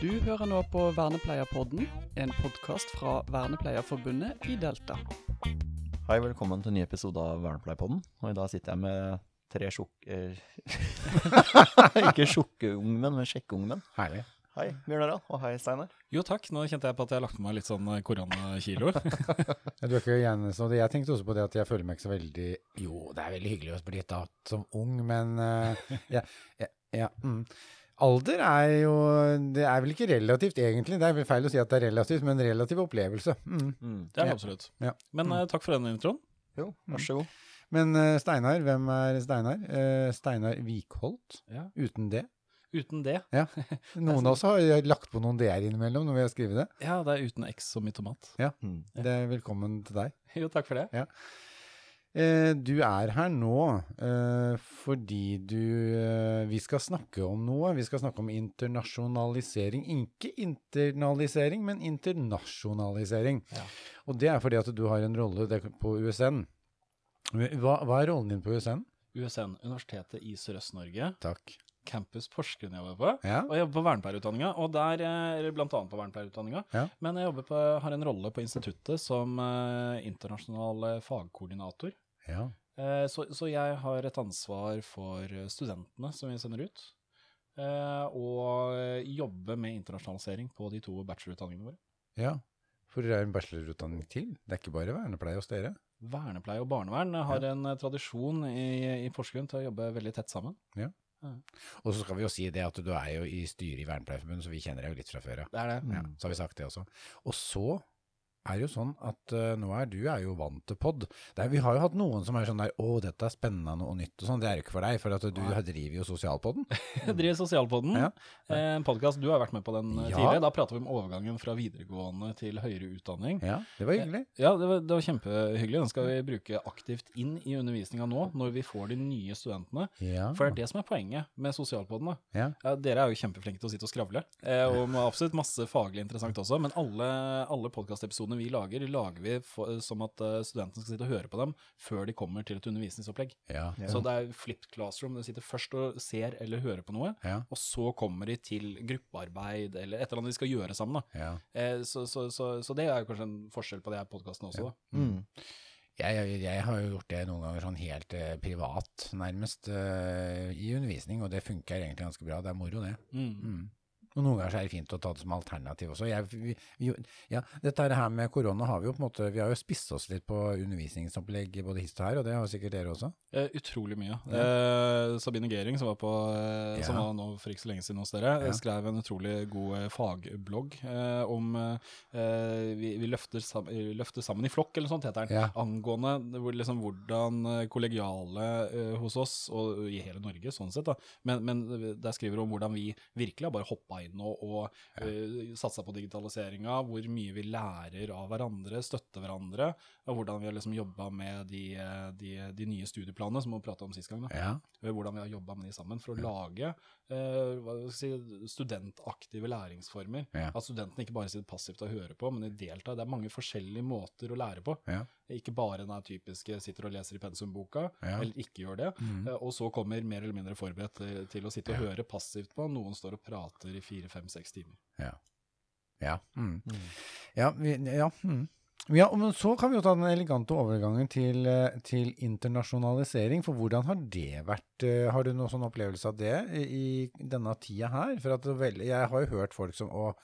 Du hører nå på Vernepleierpodden, en podkast fra Vernepleierforbundet i Delta. Hei, velkommen til en ny episode av Vernepleierpodden. Og i dag sitter jeg med tre sjokk... Ikke Ikke sjokkungmenn, men sjekkungmenn. Herlig. Hei, Bjørn Harald. Og hei, Steinar. Jo takk, nå kjente jeg på at jeg har lagt på meg litt sånn koronakilo. Ja, Du er ikke gjerne så Jeg tenkte også på det at jeg føler meg ikke så veldig Jo, det er veldig hyggelig å bli tatt som ung, men uh, ja, ja, ja, mm. Alder er jo Det er vel ikke relativt, egentlig. Det er vel feil å si at det er relativt, men relativ opplevelse. Mm. Mm. Det er det Ja. absolutt. Ja. Men mm. takk for den introen. Jo, vær så god. Men uh, Steinar, hvem er Steinar? Uh, Steinar Vikholt, Ja. uten det. Uten det. Ja. Noen av oss har lagt på noen d-er innimellom når vi har skrevet det. Ja, det er uten X som i tomat. Mm. Det er velkommen til deg. Jo, takk for det. Eh, du er her nå eh, fordi du eh, Vi skal snakke om noe. Vi skal snakke om internasjonalisering. Ikke internalisering, men internasjonalisering. Ja. Og det er fordi at du har en rolle på USN. Hva, hva er rollen din på USN? USN, Universitetet i Sørøst-Norge. Takk. Campus Porsgrunn jeg jobber på. Ja. Og jeg jobber på vernepleierutdanninga, og der, eh, eller blant annet på vernepleierutdanninga. Ja. Men jeg på, har en rolle på instituttet som eh, internasjonal eh, fagkoordinator. ja. Eh, så, så jeg har et ansvar for eh, studentene som vi sender ut. Eh, og jobber jobbe med internasjonalisering på de to bachelorutdanningene våre. ja. For det er en bachelorutdanning til? Det er ikke bare vernepleie hos dere? Vernepleie og barnevern har en eh, tradisjon i, i Porsgrunn til å jobbe veldig tett sammen. Og så skal vi jo si det at du er jo i styret i Vernepleierforbundet, så vi kjenner deg jo litt fra før av. Det er det. Ja, så har vi sagt det også. Og så er jo sånn at uh, nå er du er jo vant til pod. Det er, vi har jo hatt noen som er sånn der, å, dette er spennende og nytt og sånn. Det er jo ikke for deg, for at du Nei. driver jo Sosialpodden. Jeg driver Sosialpodden, Ja. eh, en podkast. Du har vært med på den eh, Ja. tidligere. Da prater vi om overgangen fra videregående til høyere utdanning. Ja, det var hyggelig. Ja, det var, det var kjempehyggelig. Den skal vi bruke aktivt inn i undervisninga nå, når vi får de nye studentene. Ja. For det er det som er poenget med Sosialpodden. Ja, dere er jo kjempeflinke til å sitte og skravle, eh, og absolutt masse faglig interessant også. Men alle, alle podkastepisodene vi lager, lager vi for, som at eh, studentene skal sitte og høre på dem før de kommer til et undervisningsopplegg. Ja. Så det er flipped classroom. Du sitter først og ser eller hører på noe, Ja. og så kommer de til gruppearbeid eller et eller annet de skal gjøre sammen. da. Ja. Eh, så, så, så, så det er kanskje en forskjell på det her podkasten også. da. Mm. Jeg, jeg, jeg har jo gjort det noen ganger sånn helt eh, privat, nærmest, eh, i undervisning, og det funker egentlig ganske bra. Det er moro, det. Mm. Mm. Og noen ganger er det fint å ta det som alternativ også. Jeg, vi, vi, ja, dette her med korona har vi jo på en måte, vi har jo spist oss litt på undervisningsopplegg både hist og her, og det har sikkert dere også. Eh, utrolig mye. Eh, Sabine Gering, som var, på, eh, som Ja. var nå for ikke så lenge siden hos dere, Ja. skrev en utrolig god eh, fagblogg eh, om eh, vi, vi løfter, sammen, løfter sammen i flokk, eller noe sånt heter den. Ja. Angående hvor, liksom, hvordan kollegiale hos oss, og i hele Norge sånn sett, da. Men, men der skriver hun om hvordan vi virkelig har bare hoppa inn og, ja. Uh, satsa på digitaliseringa, hvor mye vi lærer av hverandre, støtter hverandre, og hvordan vi har liksom jobba med de, eh, de, de nye studieplanene som vi prata om sist gang. Ja. Eh, Hvordan vi har jobba med de sammen for å lage uh, si, studentaktive læringsformer. Ja. At studentene ikke bare sitter passivt og hører på, men de deltar. Det er mange forskjellige måter å lære på. Ikke bare den typiske sitter og leser i pensumboka, Ja. eller ikke gjør det. Mm. Eh, Og så kommer mer eller mindre forberedt til, til å sitte og høre passivt på. Noen står og prater i fire, fem, seks timer. Ja. Ja. Mm. Mm. Ja, vi, ja, mm. ja, men så kan vi jo ta den elegante overgangen til, eh, til internasjonalisering. For hvordan har det vært? eh, Har du noen sånn opplevelse av det i, denne tida her? For at jeg har jo hørt folk som og,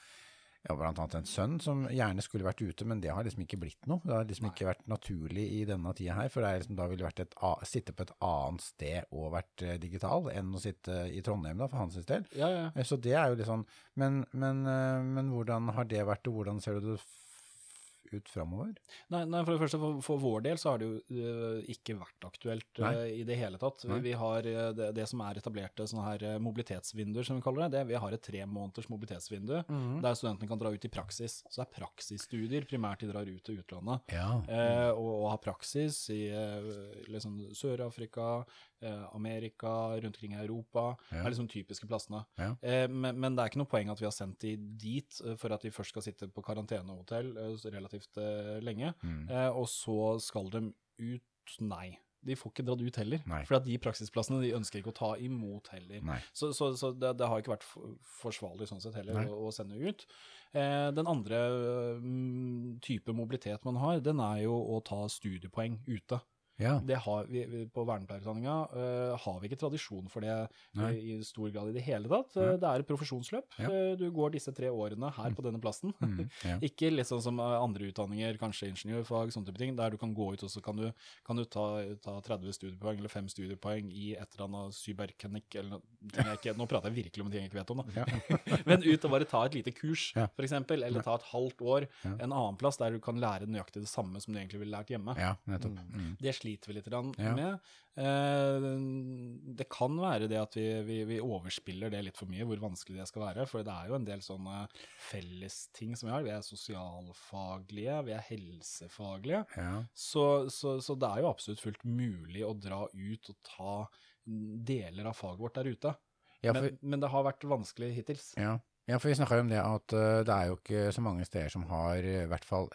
ja, blant annet en sønn som gjerne skulle vært ute, men det har liksom ikke blitt noe. Det har liksom ikke vært naturlig i denne tida her, for det er liksom, da ville vært et, sitte på et annet sted og vært eh, digital enn å sitte i Trondheim, da, for hans del. Ja, ja. Eh, Så det er jo litt sånn Men, men, eh, men hvordan har det vært, og hvordan ser du det ut framover? Nei, nei, for det første, for, for vår del så har det jo uh, ikke vært aktuelt uh, i det hele tatt. Vi, vi har øh, det, det som er etablerte sånne her mobilitetsvinduer, som vi kaller det. det vi har et tre måneders mobilitetsvindu, der studentene kan dra ut i praksis. Så det er praksisstudier, primært de drar ut til utlandet. Ja. Eh, og, og har praksis i eh, liksom Sør-Afrika, eh, Amerika, rundt omkring i Europa. Ja. er liksom typiske plassene. Ja. Eh, men, men det er ikke noe poeng at vi har sendt de dit eh, for at de først skal sitte på karantenehotell eh, relativt eh, lenge, Mm. eh, og så skal de ut Nei. de får ikke dratt ut heller. Nei. For de praksisplassene de ønsker ikke å ta imot heller. Nei. Så, så, så det, det har ikke vært forsvarlig sånn sett heller å, å sende ut. Eh, den andre mm, type mobilitet man har, den er jo å ta studiepoeng ute. Ja. Det har vi, På vernepleierutdanninga uh, har vi ikke tradisjon for det eh, i stor grad i det hele tatt. Uh, Det er et profesjonsløp. Eh, Du går disse tre årene her på denne plassen. Mm, ja. Ikke litt sånn som eh, andre utdanninger, kanskje ingeniørfag, sånne type ting, der du kan gå ut og så kan du, kan du ta, ta 30 studiepoeng eller 5 studiepoeng i et eller annet cyberkenikk eller noe ikke Nå prater jeg virkelig om ting jeg ikke vet om, da. Ja. Men ut og bare ta et lite kurs, Ja. eksempel, eller ta et halvt år en annen plass der du kan lære nøyaktig det samme som du egentlig ville lært hjemme. ja, nettopp. Mm. Det sliter vi litt Ja. med. Eh, det kan være det at vi, vi, vi overspiller det litt for mye, hvor vanskelig det skal være. For det er jo en del sånne fellesting som vi har. Vi er sosialfaglige, vi er helsefaglige. Ja. Så, så, så det er jo absolutt fullt mulig å dra ut og ta deler av faget vårt der ute. Ja, for, men, men det har vært vanskelig hittils. ja. ja, for vi snakka jo om det at uh, det er jo ikke så mange steder som har i hvert fall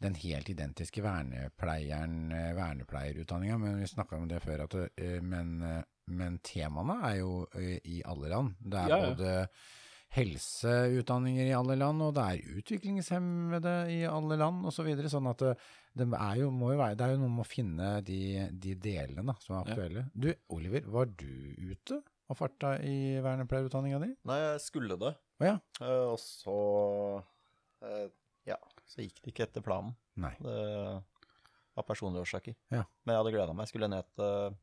den helt identiske vernepleieren, eh, vernepleierutdanninga, men vi snakka om det før, at eh, men, eh, men temaene er jo i alle land. Det er Ja, ja. både helseutdanninger i alle land, og det er utviklingshemmede i alle land osv. Så videre, sånn at det, det, er jo, må jo være, det er jo noe med å finne de, de delene da, som er Ja. aktuelle. Du, Oliver, var du ute og farta i vernepleierutdanninga di? Nei, jeg skulle det. Å ja. Og så Ja, så gikk det ikke etter planen. Nei. Det av personlige årsaker. Ja. Men jeg hadde gleda meg. Jeg skulle ned til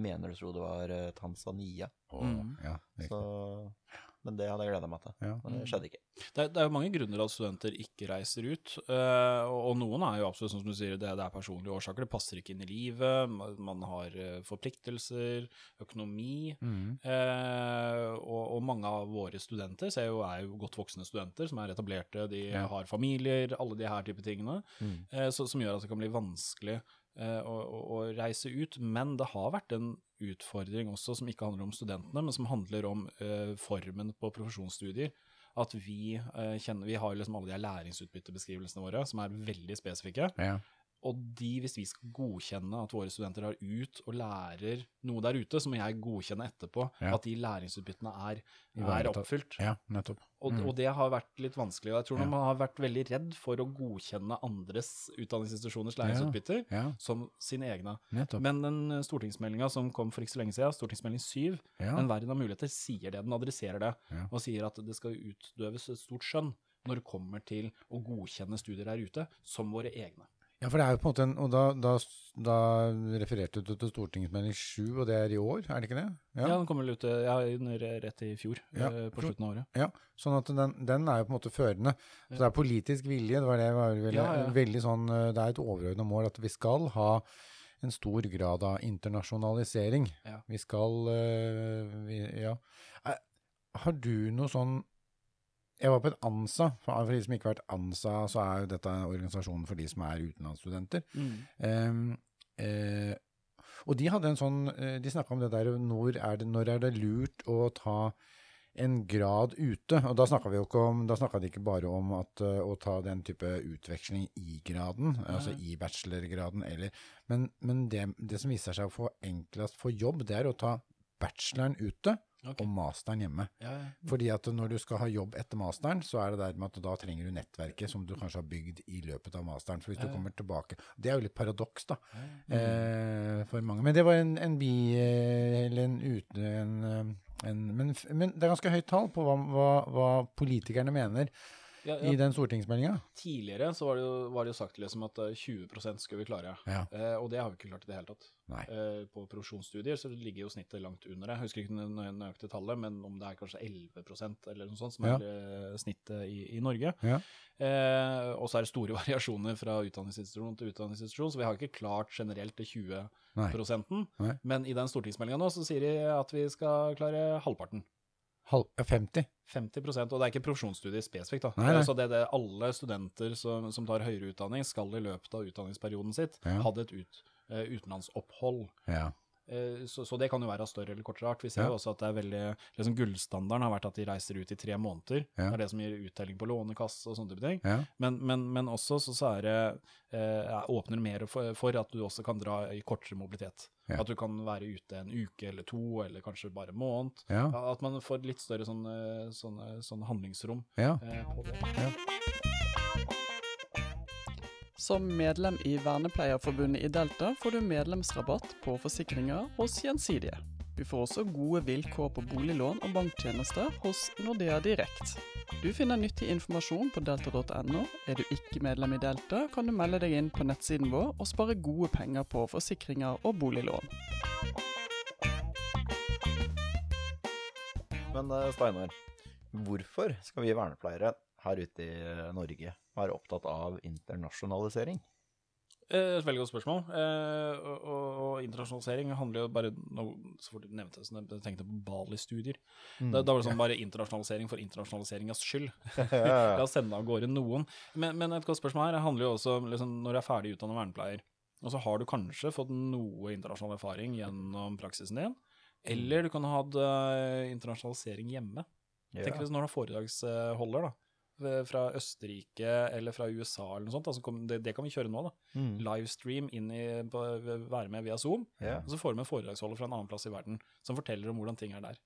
Mener du tro det var eh, Tanzania. Oh, Mm. ja. Så, men det hadde jeg gleda meg til. Ja. Men det skjedde ikke. Det, er- det er jo mange grunner at studenter ikke reiser ut, Uh, og, og noen er jo absolutt som du sier, det, det er personlige årsaker, det passer ikke inn i livet, man, man har uh, forpliktelser, økonomi, Mm. Uh, og, og mange av våre studenter ser jo, er jo godt voksne studenter som er etablerte, de Ja. har familier, alle de her type tingene, Mm. eh, så, som gjør at det kan bli vanskelig eh, å, å, å reise ut. Men det har vært en utfordring også som ikke handler om studentene, men som handler om uh, formen på profesjonsstudier. At vi uh, kjenner Vi har liksom alle de læringsutbyttebeskrivelsene våre, som er veldig spesifikke. Ja. Og de, hvis vi skal godkjenne at våre studenter er ut og lærer noe der ute, så må jeg godkjenne etterpå Ja. at de læringsutbyttene er, er oppfylt. ja, nettopp. Og, Mm. og det har vært litt vanskelig. og Jeg tror Ja. man har vært veldig redd for å godkjenne andres utdanningsinstitusjoners læringsutbytter Ja, som sine egne. nettopp. Men den stortingsmeldinga som kom for ikke så lenge siden, stortingsmelding 7, ja. En verden av muligheter, sier det. Den adresserer det. Og sier at det skal utdøves et stort skjønn når det kommer til å godkjenne studier der ute som våre egne. Ja, for det er jo på en måte en Og da, da, da refererte du til stortingsmelding 7, og det er i år, er det ikke det? Ja, Den kommer vel ut eh, ja, rett i fjor, Ja, eh, på slutten av året. Ja, sånn at den, den er jo på en måte førende. Så det er politisk vilje, det var det var veldig, Ja, ja. veldig sånn eh, Det er et overordna mål at vi skal ha en stor grad av internasjonalisering. Ja. Vi skal vi, Ja. Har du noe sånn Jeg var på et ANSA. For de som ikke har vært ANSA, så er jo dette organisasjonen for de som er utenlandsstudenter. Ehm, eh, og de hadde en sånn eh, De snakka om det der når er det, når er det lurt å ta en grad ute? Og da snakka de ikke bare om at, eh, å ta den type utveksling i graden, altså i bachelorgraden, eller Men, men det, det som viser seg å få enklest for jobb, det er å ta bacheloren ute Ok. og masteren hjemme. Ja, ja. Fordi at når du skal ha jobb etter masteren, så er det der med at da trenger du nettverket som du kanskje har bygd i løpet av masteren. For hvis Ja, du kommer tilbake Det er jo litt paradoks, da, eh, for mange. Men det var en, en bi... eh, Eller en ute... En, eh, en, men, men det er ganske høyt tall på hva, hva, hva politikerne mener Ja, i den stortingsmeldinga. Tidligere så var det, jo, var det jo sagt liksom at eh, 20% skulle vi klare. Ja. Eh, og det har vi ikke klart i det hele tatt. Eh, på profesjonsstudier så ligger jo snittet langt under det. Jeg husker ikke det nø- nøyaktige tallet, men om det er kanskje 11% eller noe sånt som Ja. er eh, snittet i, i Norge. Ja. Eh, og så er det store variasjoner fra utdanningsinstitusjon til utdanningsinstitusjon, så vi har ikke klart generelt det 20 Nei. Nei. Men i den stortingsmeldinga nå så sier de at vi skal klare halvparten. Halv, ja, 50. 50% og det er ikke profesjonsstudier spesifikt. da. Nei, nei. Så det, det alle studenter som, som tar høyere utdanning, skal i løpet av utdanningsperioden sitt Ja. hadde et ut, eh, utenlandsopphold. Ja. Eh, så, så det kan jo være av større eller kortere art. Vi ser Ja. jo også at det er veldig liksom Gullstandarden har vært at de reiser ut i tre måneder. Ja. Det er det som gir uttelling på lånekasse og sånne type ting. Ja. Men, men, men også så, så er det eh, er- åpner mer for, for at du også kan dra i kortere mobilitet. Ja. At du kan være ute en uke eller to, eller kanskje bare en måned. Ja. At man får litt større sånn, sånn, sånn handlingsrom ja. eh, på det. Som medlem i Vernepleierforbundet i Delta får du medlemsrabatt på forsikringer hos Gjensidige. Du får også gode vilkår på boliglån og banktjenester hos Nordea Direkt. Du finner nyttig informasjon på delta.no. Er du ikke medlem i Delta, kan du melde deg inn på nettsiden vår og spare gode penger på forsikringer og boliglån. Men eh, Steinar, hvorfor skal vi vernepleiere her ute i Norge være opptatt av internasjonalisering? Eh, Et veldig godt spørsmål. Eh, og, og, og internasjonalisering handler jo bare Så fort du nevnte det, så jeg tenkte på Bali-studier. Da, da var det sånn bare internasjonalisering for internasjonaliseringas skyld. La oss sende av gårde noen. Men, men et godt spørsmål her handler jo også om liksom, når du er ferdig utdannet vernepleier, og så har du kanskje fått noe internasjonal erfaring gjennom praksisen din, eller du kan ha hatt eh, internasjonalisering hjemme. Tenk hvis når du har foredragsholder, da. Ved- Fra Østerrike eller fra USA eller noe sånt. Altså, det, det kan vi kjøre nå, da. Mm. Livestream inn i, på, være med via Zoom. Yeah. Og så får du med foredragsholder fra en annen plass i verden som forteller om hvordan ting er der.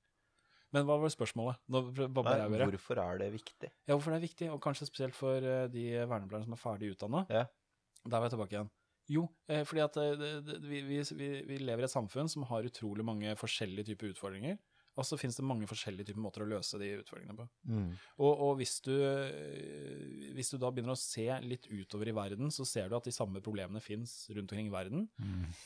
Men hva var spørsmålet? Nå Nei, hvorfor er det viktig? Ja, hvorfor det er viktig, og kanskje spesielt for eh, de vernepleierne som er ferdig utdanna. Yeah. Der var jeg tilbake igjen. Jo, eh, fordi at eh, vi, vi, vi, vi lever i et samfunn som har utrolig mange forskjellige typer utfordringer. Og så finnes det mange forskjellige typer måter å løse de utfordringene på. Mm. Og, og hvis, du, øh, hvis du da begynner å se litt utover i verden, så ser du at de samme problemene fins rundt omkring i verden.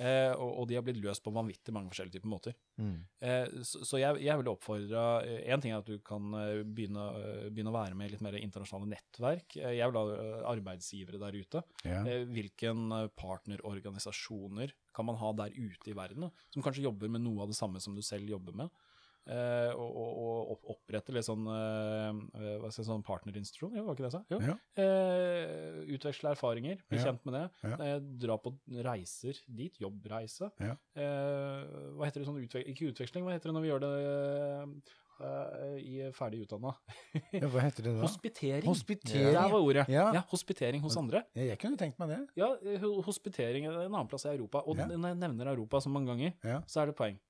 Eh, og, og de har blitt løst på vanvittig mange forskjellige typer måter. Mm. Eh, så så jeg, jeg ville oppfordra Én ting er at du kan eh, begynne, begynne å være med i litt mer internasjonale nettverk. Eh, jeg vil ha arbeidsgivere der ute. Ja. Eh, Hvilken eh, partnerorganisasjoner kan man ha der ute i verden, som kanskje jobber med noe av det samme som du selv jobber med? Eh, og, og, og opprette litt sånn, jeg si, sånn partnerinstitusjon, jo, var ikke det jeg sa? Jo. Ja. Uh, utveksle erfaringer, bli Ja. kjent med det. Ja. Dra på reiser dit, jobbreise. Hva heter det sånn utve ikke utveksling, hva heter det når vi gjør det i ferdig utdanna? Ja, hva heter det da? Hospitering. Hospitering. Der var ordet. Ja. Hospitering hos andre. Ja, jeg kunne tenkt meg det. Ja, hospitering er en annen plass i Europa. Og når jeg nevner Europa så mange ganger, så er det poeng.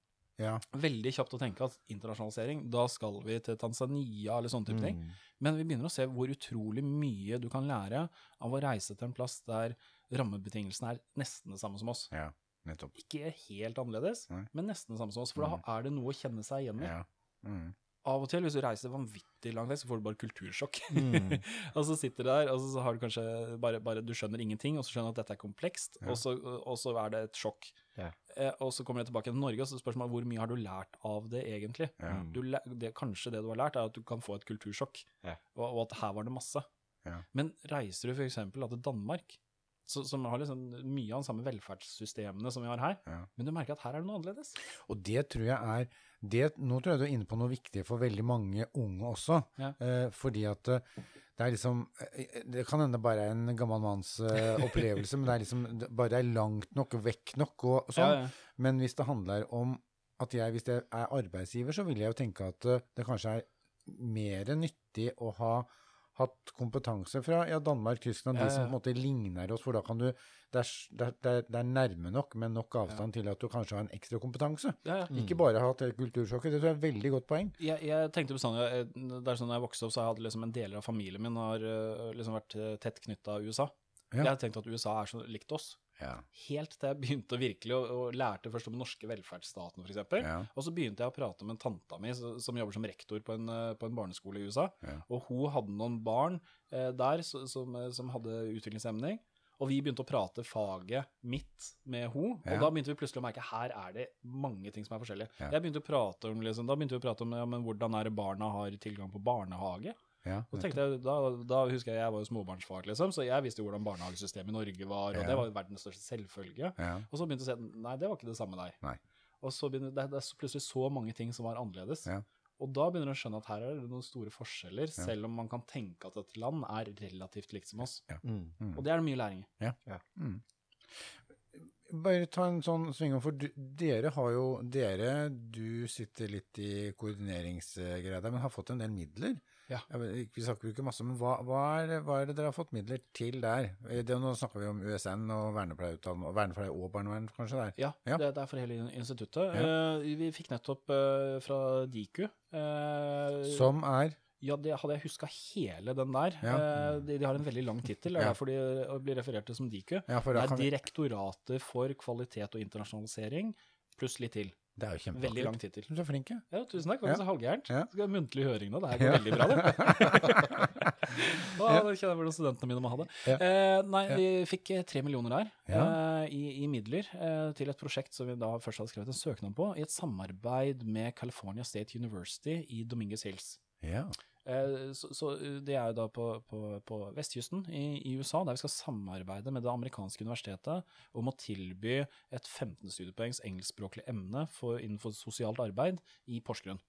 Ja. Veldig kjapt å tenke at internasjonalisering, da skal vi til Tanzania eller sånne type ting. Mm. Men vi begynner å se hvor utrolig mye du kan lære av å reise til en plass der rammebetingelsene er nesten det samme som oss. ja. Nettopp. Ikke helt annerledes, Nei. men nesten det samme som oss. For da er det noe å kjenne seg igjen i. Ja. Mm. Av og til, hvis du reiser vanvittig langt tid, så får du bare kultursjokk. Mm. og så sitter du der, og så har du kanskje bare, bare Du skjønner ingenting, og så skjønner du at dette er komplekst, Ja. og, så, og så er det et sjokk. Ja. Eh, og så kommer jeg tilbake til Norge, og så spørsmålet hvor mye har du lært av det egentlig? Ja. Du, det, kanskje det du har lært, er at du kan få et kultursjokk, Ja. og, og at her var det masse. Ja. Men reiser du f.eks. til Danmark, så, som har liksom mye av de samme velferdssystemene som vi har her, Ja. men du merker at her er det noe annerledes. Og det tror jeg er det, Nå tror jeg du er inne på noe viktig for veldig mange unge også. Ja. Eh, fordi at eh, det er liksom eh, Det kan hende bare er en gammel manns eh, opplevelse, men det er liksom det bare er langt nok, vekk nok og, og sånn. Ja, ja. Men hvis det handler om at jeg, hvis jeg er arbeidsgiver, så vil jeg jo tenke at eh, det kanskje er mer nyttig å ha hatt kompetanse fra ja, Danmark, Tyskland, Ja, de som på en måte ligner oss, for da kan du Det er, det er, det er, nærme nok, men nok avstand til at du kanskje har en ekstra kompetanse. Ja, ja. Ikke bare ha hatt kultursjokket. Det tror jeg er et veldig godt poeng. Jeg, jeg tenkte bestandig, eh, det er sånn da jeg vokste opp, så hadde liksom en deler av familien min har eh, liksom vært eh, tett knytta av USA. Ja. Jeg har tenkt at USA er så likt oss. Ja. Helt til jeg begynte å virkelig å, og lærte først om den norske velferdsstaten, f.eks. Ja. Og så begynte jeg å prate med en tanta mi som jobber som rektor på en, eh, på en barneskole i USA. Ja. Og hun hadde noen barn eh, der som, eh, som hadde utviklingshemning. Og vi begynte å prate faget mitt med henne, og Ja. da begynte vi plutselig å merke her er det mange ting som er forskjellige. Ja. Jeg begynte å prate om, liksom, Da begynte vi å prate om ja, men hvordan er det barna har tilgang på barnehage. Ja. Og tenkte jeg, da, da husker jeg jeg var jo småbarnsfar, liksom, så jeg visste jo hvordan barnehagesystemet i Norge var, og Ja. det var jo verdens største selvfølge. Ja. Og så begynte jeg å se nei, det var ikke det samme der. Nei. Og så begynner det, det er plutselig så mange ting som var annerledes. Ja. Og da begynner du å skjønne at her er det noen store forskjeller, selv om man kan tenke at et land er relativt likt som oss. Mm. Og det er det mye læring i. Mm. bare ta en sånn sving om, for du, dere har jo Dere, du sitter litt i koordineringsgreia der, men har fått en del midler. Ja. ja vi snakker jo ikke masse, men hva, hva, er, det- hva er det dere har fått midler til der? Eh, Det, nå snakker vi om USN og og vernepleie og barnevern kanskje der? Ja, Ja. Det, det er for hele instituttet. Eh, vi fikk nettopp uh, fra Diku uh, Som er Ja, det hadde jeg huska hele den der. Ja. De, de har en veldig lang tittel, det Ja. derfor de blir referert til som Diku. Ja, for Det er Direktoratet for kvalitet og internasjonalisering, pluss litt til. Det er jo Veldig lang tittel. Du er flink, ja. Ja, tusen takk. Var Ja. ikke så halvgærent. Ja. Skal ha muntlig høring nå. Det her går Ja. veldig bra, det. Å, nå kjenner jeg hvordan studentene mine må ha det. Ja. Eh, nei, Ja. vi fikk eh, tre millioner der Ja. eh, i, i midler eh, til et prosjekt som vi da først hadde skrevet en søknad på, i et samarbeid med California State University i Dominguez Hills. ja. Eh, Så, så eh, det er jo da på, på, på vestkysten i, i USA, der vi skal samarbeide med det amerikanske universitetet om å tilby et 15 studiepoengs engelskspråklig emne for, innenfor sosialt arbeid i Porsgrunn.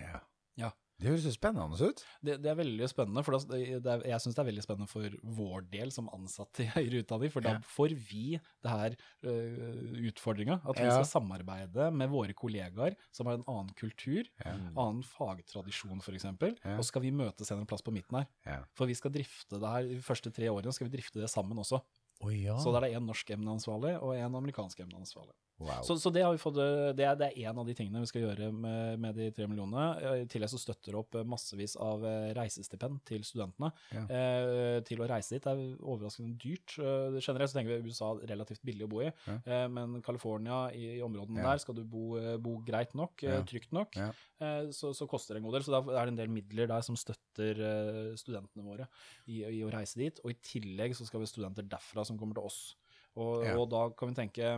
ja. Ja. Det høres jo spennende ut. Det, det er veldig spennende, for det, det jeg syns det er veldig spennende for vår del som ansatte i høyere utdanning, for da Ja. får vi det her uh, utfordringa, at vi Ja. skal samarbeide med våre kollegaer som har en annen kultur, Ja. annen fagtradisjon f.eks., Ja. og skal vi møtes en plass på midten her. For vi skal drifte det her de første tre årene, skal vi drifte det sammen også. Oh, ja. Så da er det én norsk emneansvarlig og én amerikansk emneansvarlig. Wow. Så, så det har vi fått, eh, det er, det er en av de tingene vi skal gjøre med, med de tre millionene. Eh, I tillegg så støtter det opp eh, massevis av reisestipend til studentene. Ja. Eh, til å reise dit det er overraskende dyrt. Eh, generelt så tenker vi USA relativt billig å bo i, Ja. eh, men California i, i områdene Ja. der skal du bo, bo greit nok, trygt nok, eh, så, så koster det en god del. Så da er det en del midler der som støtter studentene våre i, i å reise dit. Og i tillegg så skal vi ha studenter derfra som kommer til oss. Og, og da kan vi tenke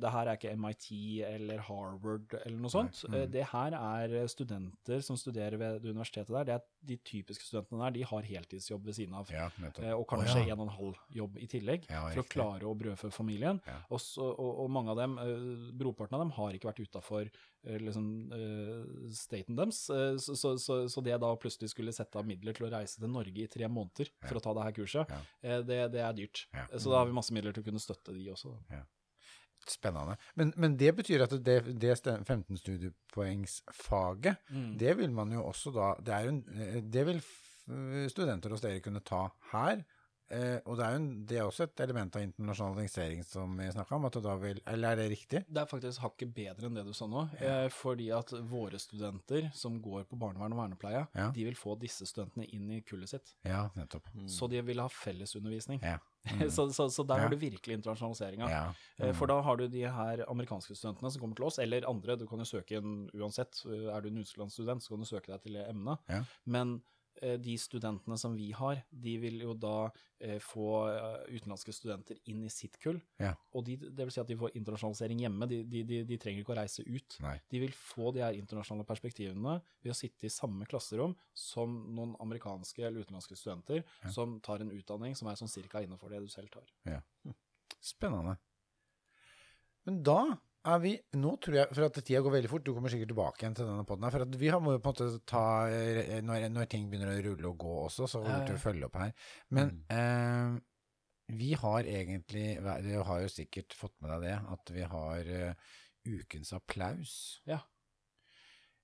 det her er ikke MIT eller Harvard eller noe sånt. Mm. Eh, Det her er studenter som studerer ved universitetet der. Det er De typiske studentene der de har heltidsjobb ved siden av. ja. Eh, Og kanskje kanskje ja. en og en halv jobb i tillegg, Ja, for å klare å brødfø familien. Ja. Og, og, mange av dem, eh, brorparten av dem, har ikke vært utafor liksom, eh, staten deres. Eh, så, så, så, så det da plutselig skulle sette av midler til å reise til Norge i tre måneder for å ta det her kurset, Ja. eh, det, det er dyrt. Ja. Eh, Så da har vi masse midler til å kunne støtte de også. Spennende. Men, men det betyr at det, det 15 studiepoengsfaget, Mm. det vil man jo også da Det, en, eh, det vil studenter hos dere kunne ta her. Eh, og det er jo en, det er også et element av internasjonalisering som vi snakka om. at da vil, Eller er det riktig? Det er faktisk hakket bedre enn det du sa nå, eh, fordi at våre studenter som går på barnevern og vernepleie, Ja. de vil få disse studentene inn i kullet sitt. Ja, nettopp. Så de vil ha fellesundervisning. Ja. så, så, så der Ja. har du virkelig internasjonaliseringa. Ja. Eh, For da har du de her amerikanske studentene som kommer til oss, eller andre. Du kan jo søke inn uansett. Eh, Er du en utenlandsstudent, så kan du søke deg til det emnet. Ja. Men de studentene som vi har, de vil jo da eh, få eh, utenlandske studenter inn i sitt kull. Ja. Og de, det vil si at de får internasjonalisering hjemme. De, de, de, de trenger ikke å reise ut. Nei. De vil få de her internasjonale perspektivene ved å sitte i samme klasserom som noen amerikanske eller utenlandske studenter som tar en utdanning som er sånn cirka innenfor det du selv tar. Spennende. Men da er vi Nå tror jeg, for at tida går veldig fort, du kommer sikkert tilbake igjen til denne poden her. For at vi har, må jo på en måte ta eh, når, når ting begynner å rulle og gå også, så kommer vi til å følge opp her. Men eh, vi har egentlig Du har jo sikkert fått med deg det, at vi har uh, ukens applaus. Ja.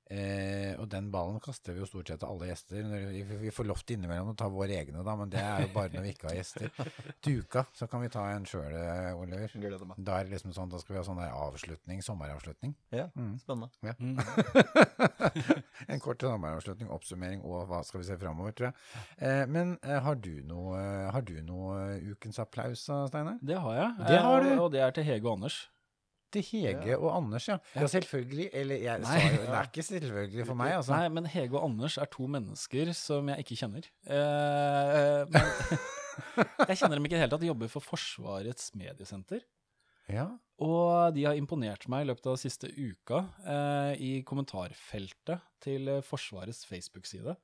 Eh, og den ballen kaster vi jo stort sett til alle gjester. Vi, vi får lov til innimellom å ta våre egne, da, men det er jo bare når vi ikke har gjester. Til uka så kan vi ta en sjøl, Oliver. Da er det liksom sånn, da skal vi ha sånn der avslutning, sommeravslutning. Ja, Mm. spennende. en kort sommeravslutning, oppsummering og hva skal vi se framover, tror jeg. Eh, men eh, har du noe, har du noe eh, ukens applaus, Steinar? Det har jeg. Det har eh, du. Og det er til Hege og Anders. Til Hege og Anders, ja. Ja, selvfølgelig. Eller jeg Nei. sa jo Det er ikke selvfølgelig for meg, altså. Nei, men Hege og Anders er to mennesker som jeg ikke kjenner. Eh, men jeg kjenner dem ikke i det hele tatt. De jobber for Forsvarets mediesenter. Ja. Og de har imponert meg i løpet av siste uka eh, i kommentarfeltet til eh, Forsvarets Facebook-side.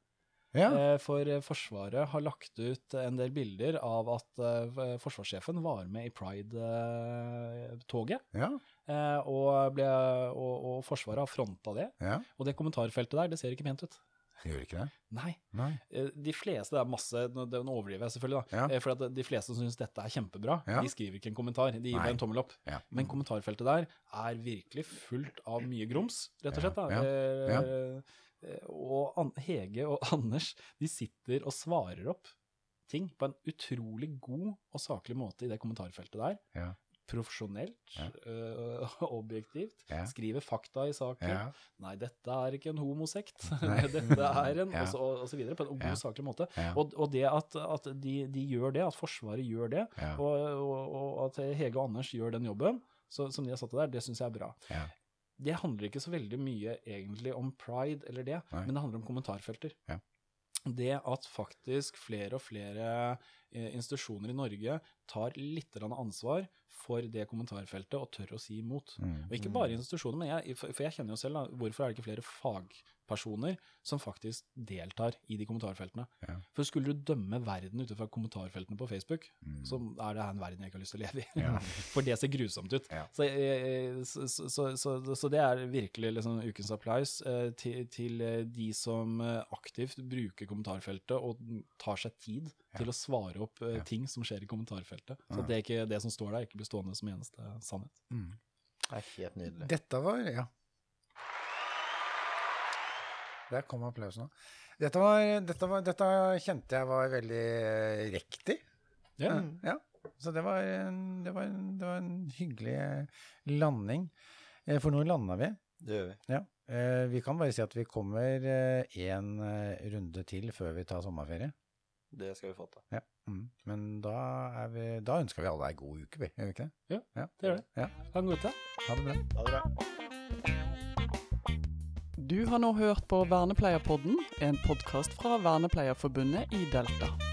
Ja. Eh, for eh, Forsvaret har lagt ut en del bilder av at eh, forsvarssjefen var med i Pride-toget. Ja. Og, ble, og, og Forsvaret har fronta det. Ja. Og det kommentarfeltet der, det ser ikke pent ut. Gjør ikke det? Nei. Nei. De fleste, det er masse, det overdriver jeg selvfølgelig, da. Ja. For de fleste som syns dette er kjempebra, Ja. de skriver ikke en kommentar. De gir bare en tommel opp. Ja. Men kommentarfeltet der er virkelig fullt av mye grums, rett og slett. Eh, Og An Hege og Anders de sitter og svarer opp ting på en utrolig god og saklig måte i det kommentarfeltet der. Ja. Profesjonelt, Ja. eh, objektivt. Ja. Skriver fakta i saken. Nei, dette er ikke en homosekt. Dette er en, og, så, og så videre, på en god, saklig måte. Og, og det at, at de, de gjør det, at Forsvaret gjør det, og, og, at Hege og Anders gjør den jobben så, som de har satt der, det syns jeg er bra. Ja. Det handler ikke så veldig mye egentlig om pride eller det, Nei. men det handler om kommentarfelter. Ja. Det at faktisk flere og flere eh, institusjoner i Norge tar litt ansvar for det kommentarfeltet og tør å si imot. Mm. Og ikke bare institusjoner, men jeg, for jeg kjenner jo selv, da, hvorfor er det ikke flere fagpersoner som faktisk deltar i de kommentarfeltene? Ja. For skulle du dømme verden ut fra kommentarfeltene på Facebook, Mm. så er det her en verden jeg ikke har lyst til å leve i. Ja. For det ser grusomt ut. Ja. Så, eh, så, så, så, så, det er virkelig liksom ukens applaus eh, til, til de som eh, aktivt bruker kommentarfeltet og tar seg tid til å svare opp uh, ting som skjer i kommentarfeltet. Så det, er ikke, det som står der, ikke blir stående som eneste sannhet. Mm. Det er helt nydelig. Dette var Ja. Der kom applausen. Dette, dette, dette kjente jeg var veldig eh, riktig. Ja. ja. Så det var, en- det, var, en- det var en hyggelig eh, landing. Eh, For nå landa vi. Det gjør vi. Ja. Eh, Vi kan bare si at vi kommer én runde til før vi tar sommerferie. Det skal vi få til. Ja. Mm. Men da, er vi, da ønsker vi alle ei god uke, vi. Gjør vi ikke det? Ja, det gjør vi. Ja. Ha en god uke. Ha det bra. Ha det bra. Du har nå hørt på Vernepleierpodden, en podkast fra Vernepleierforbundet i Delta.